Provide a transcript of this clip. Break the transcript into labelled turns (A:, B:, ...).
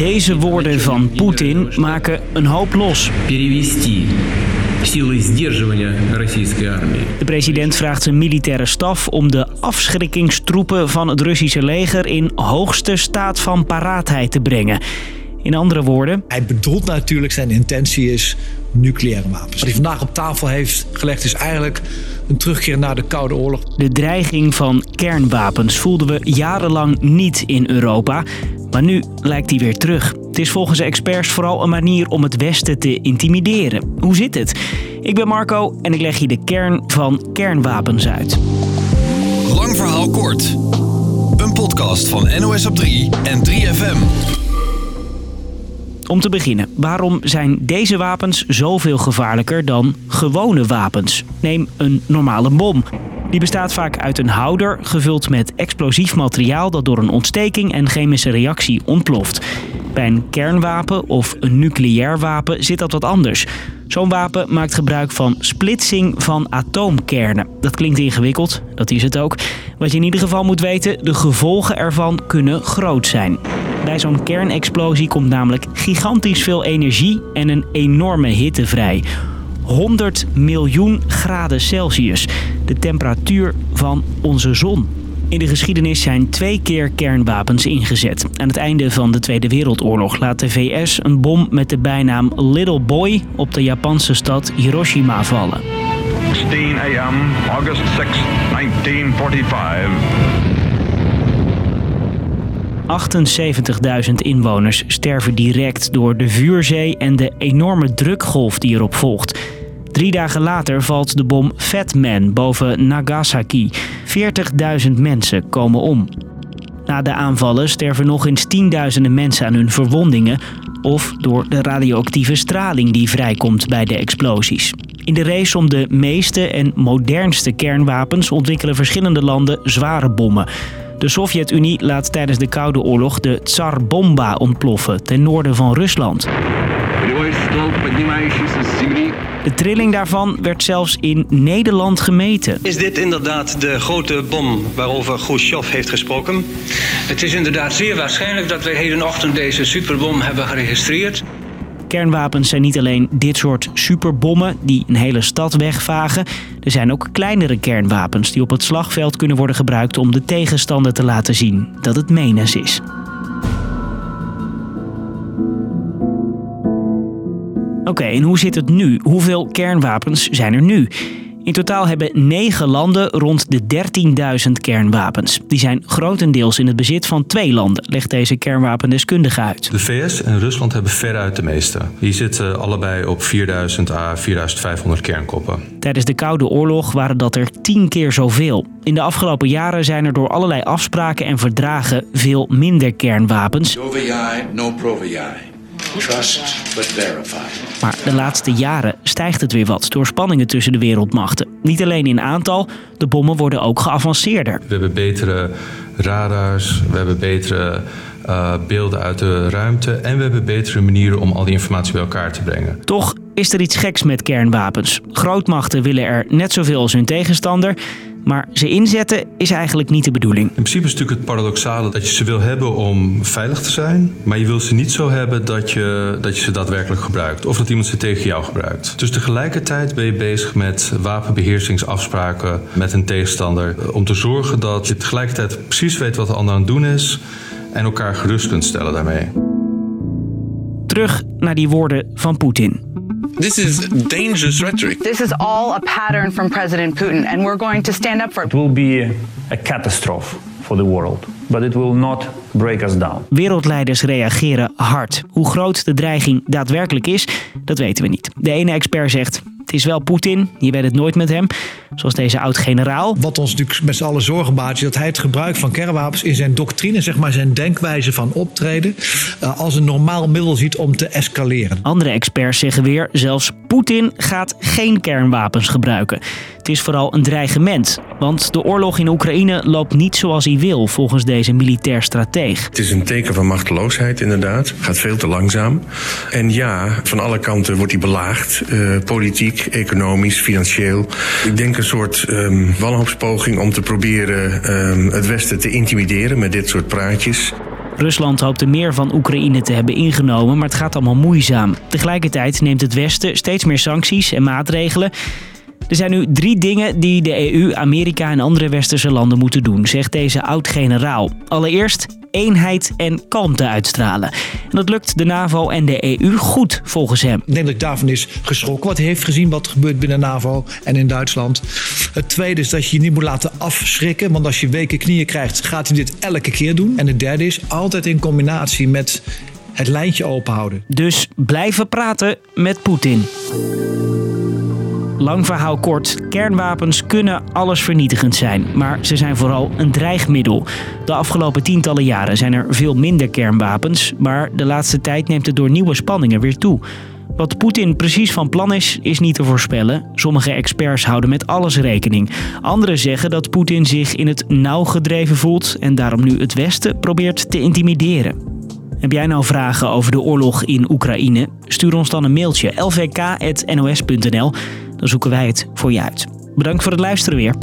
A: Deze woorden van Poetin maken een hoop los. De president vraagt zijn militaire staf om de afschrikkingstroepen van het Russische leger in hoogste staat van paraatheid te brengen. In andere woorden.
B: Hij bedoelt natuurlijk, zijn intentie is nucleaire wapens. Wat hij vandaag op tafel heeft gelegd is eigenlijk een terugkeer naar de Koude Oorlog.
A: De dreiging van kernwapens voelden we jarenlang niet in Europa. Maar nu lijkt die weer terug. Het is volgens experts vooral een manier om het Westen te intimideren. Hoe zit het? Ik ben Marco en ik leg je de kern van kernwapens uit.
C: Lang verhaal kort. Een podcast van NOS op 3 en 3FM.
A: Om te beginnen, waarom zijn deze wapens zoveel gevaarlijker dan gewone wapens? Neem een normale bom. Die bestaat vaak uit een houder gevuld met explosief materiaal dat door een ontsteking en chemische reactie ontploft. Bij een kernwapen of een nucleair wapen zit dat wat anders. Zo'n wapen maakt gebruik van splitsing van atoomkernen. Dat klinkt ingewikkeld, dat is het ook. Wat je in ieder geval moet weten, de gevolgen ervan kunnen groot zijn. Bij zo'n kernexplosie komt namelijk gigantisch veel energie en een enorme hitte vrij. 100 miljoen graden Celsius, de temperatuur van onze zon. In de geschiedenis zijn twee keer kernwapens ingezet. Aan het einde van de Tweede Wereldoorlog laat de VS een bom met de bijnaam Little Boy op de Japanse stad Hiroshima vallen.
D: 16 a.m., August 6, 1945.
A: 78.000 inwoners sterven direct door de vuurzee en de enorme drukgolf die erop volgt. Drie dagen later valt de bom Fat Man boven Nagasaki. 40.000 mensen komen om. Na de aanvallen sterven nog eens tienduizenden mensen aan hun verwondingen of door de radioactieve straling die vrijkomt bij de explosies. In de race om de meeste en modernste kernwapens ontwikkelen verschillende landen zware bommen. De Sovjet-Unie laat tijdens de Koude Oorlog de Tsar Bomba ontploffen ten noorden van Rusland. De trilling daarvan werd zelfs in Nederland gemeten.
E: Is dit inderdaad de grote bom waarover Khrushchev heeft gesproken?
F: Het is inderdaad zeer waarschijnlijk dat wij hedenochtend deze superbom hebben geregistreerd.
A: Kernwapens zijn niet alleen dit soort superbommen die een hele stad wegvagen. Er zijn ook kleinere kernwapens die op het slagveld kunnen worden gebruikt om de tegenstander te laten zien dat het menens is. Oké, en hoe zit het nu? Hoeveel kernwapens zijn er nu? In totaal hebben negen landen rond de 13.000 kernwapens. Die zijn grotendeels in het bezit van twee landen, legt deze kernwapendeskundige uit.
G: De VS en Rusland hebben veruit de meeste. Die zitten allebei op 4000 à 4500 kernkoppen.
A: Tijdens de Koude Oorlog waren dat er tien keer zoveel. In de afgelopen jaren zijn er door allerlei afspraken en verdragen veel minder kernwapens.
H: No. Trust but verify.
A: Maar de laatste jaren stijgt het weer wat door spanningen tussen de wereldmachten. Niet alleen in aantal, de bommen worden ook geavanceerder.
G: We hebben betere radars, we hebben betere uh, beelden uit de ruimte en we hebben betere manieren om al die informatie bij elkaar te brengen.
A: Toch is er iets geks met kernwapens. Grootmachten willen er net zoveel als hun tegenstander. Maar ze inzetten is eigenlijk niet de bedoeling.
G: In principe is natuurlijk het paradoxale dat je ze wil hebben om veilig te zijn, maar je wil ze niet zo hebben dat je, dat je ze daadwerkelijk gebruikt of dat iemand ze tegen jou gebruikt. Dus tegelijkertijd ben je bezig met wapenbeheersingsafspraken met een tegenstander om te zorgen dat je tegelijkertijd precies weet wat de ander aan het doen is en elkaar gerust kunt stellen daarmee.
A: Terug naar die woorden van Poetin.
I: This is dangerous rhetoric.
J: This is all a pattern from President Putin, and we're going to stand up for
K: it. will be a catastrophe for the world, but it will not break us down.
A: Wereldleiders reageren hard. Hoe groot de dreiging daadwerkelijk is, dat weten we niet. De ene expert zegt: het is wel Poetin, je weet het nooit met hem. Zoals deze oud-generaal.
B: Wat ons natuurlijk met z'n allen zorgen baart, is dat hij het gebruik van kernwapens in zijn doctrine, zeg maar zijn denkwijze van optreden, uh, als een normaal middel ziet om te escaleren.
A: Andere experts zeggen weer: zelfs Poetin gaat geen kernwapens gebruiken. Het is vooral een dreigement, want de oorlog in Oekraïne loopt niet zoals hij wil, volgens deze militair strateeg.
H: Het is een teken van machteloosheid, inderdaad. Gaat veel te langzaam. En ja, van alle kanten wordt hij belaagd. Uh, politiek, economisch, financieel. Ik denk een soort um, wanhoopspoging om te proberen um, het Westen te intimideren met dit soort praatjes.
A: Rusland hoopte meer van Oekraïne te hebben ingenomen, maar het gaat allemaal moeizaam. Tegelijkertijd neemt het Westen steeds meer sancties en maatregelen. Er zijn nu drie dingen die de EU, Amerika en andere westerse landen moeten doen, zegt deze oud-generaal. Allereerst eenheid en kalmte uitstralen. En dat lukt de NAVO en de EU goed, volgens hem.
B: Ik denk dat ik daarvan is geschrokken. Wat hij heeft gezien wat er gebeurt binnen NAVO en in Duitsland. Het tweede is dat je je niet moet laten afschrikken. Want als je weken knieën krijgt, gaat hij dit elke keer doen. En het derde is altijd in combinatie met het lijntje openhouden.
A: Dus blijven praten met Poetin. Lang verhaal kort, kernwapens kunnen allesvernietigend zijn, maar ze zijn vooral een dreigmiddel. De afgelopen tientallen jaren zijn er veel minder kernwapens, maar de laatste tijd neemt het door nieuwe spanningen weer toe. Wat Poetin precies van plan is, is niet te voorspellen. Sommige experts houden met alles rekening. Anderen zeggen dat Poetin zich in het nauw gedreven voelt en daarom nu het Westen probeert te intimideren. Heb jij nou vragen over de oorlog in Oekraïne? Stuur ons dan een mailtje lvk.nos.nl. Zoeken wij het voor je uit. Bedankt voor het luisteren weer.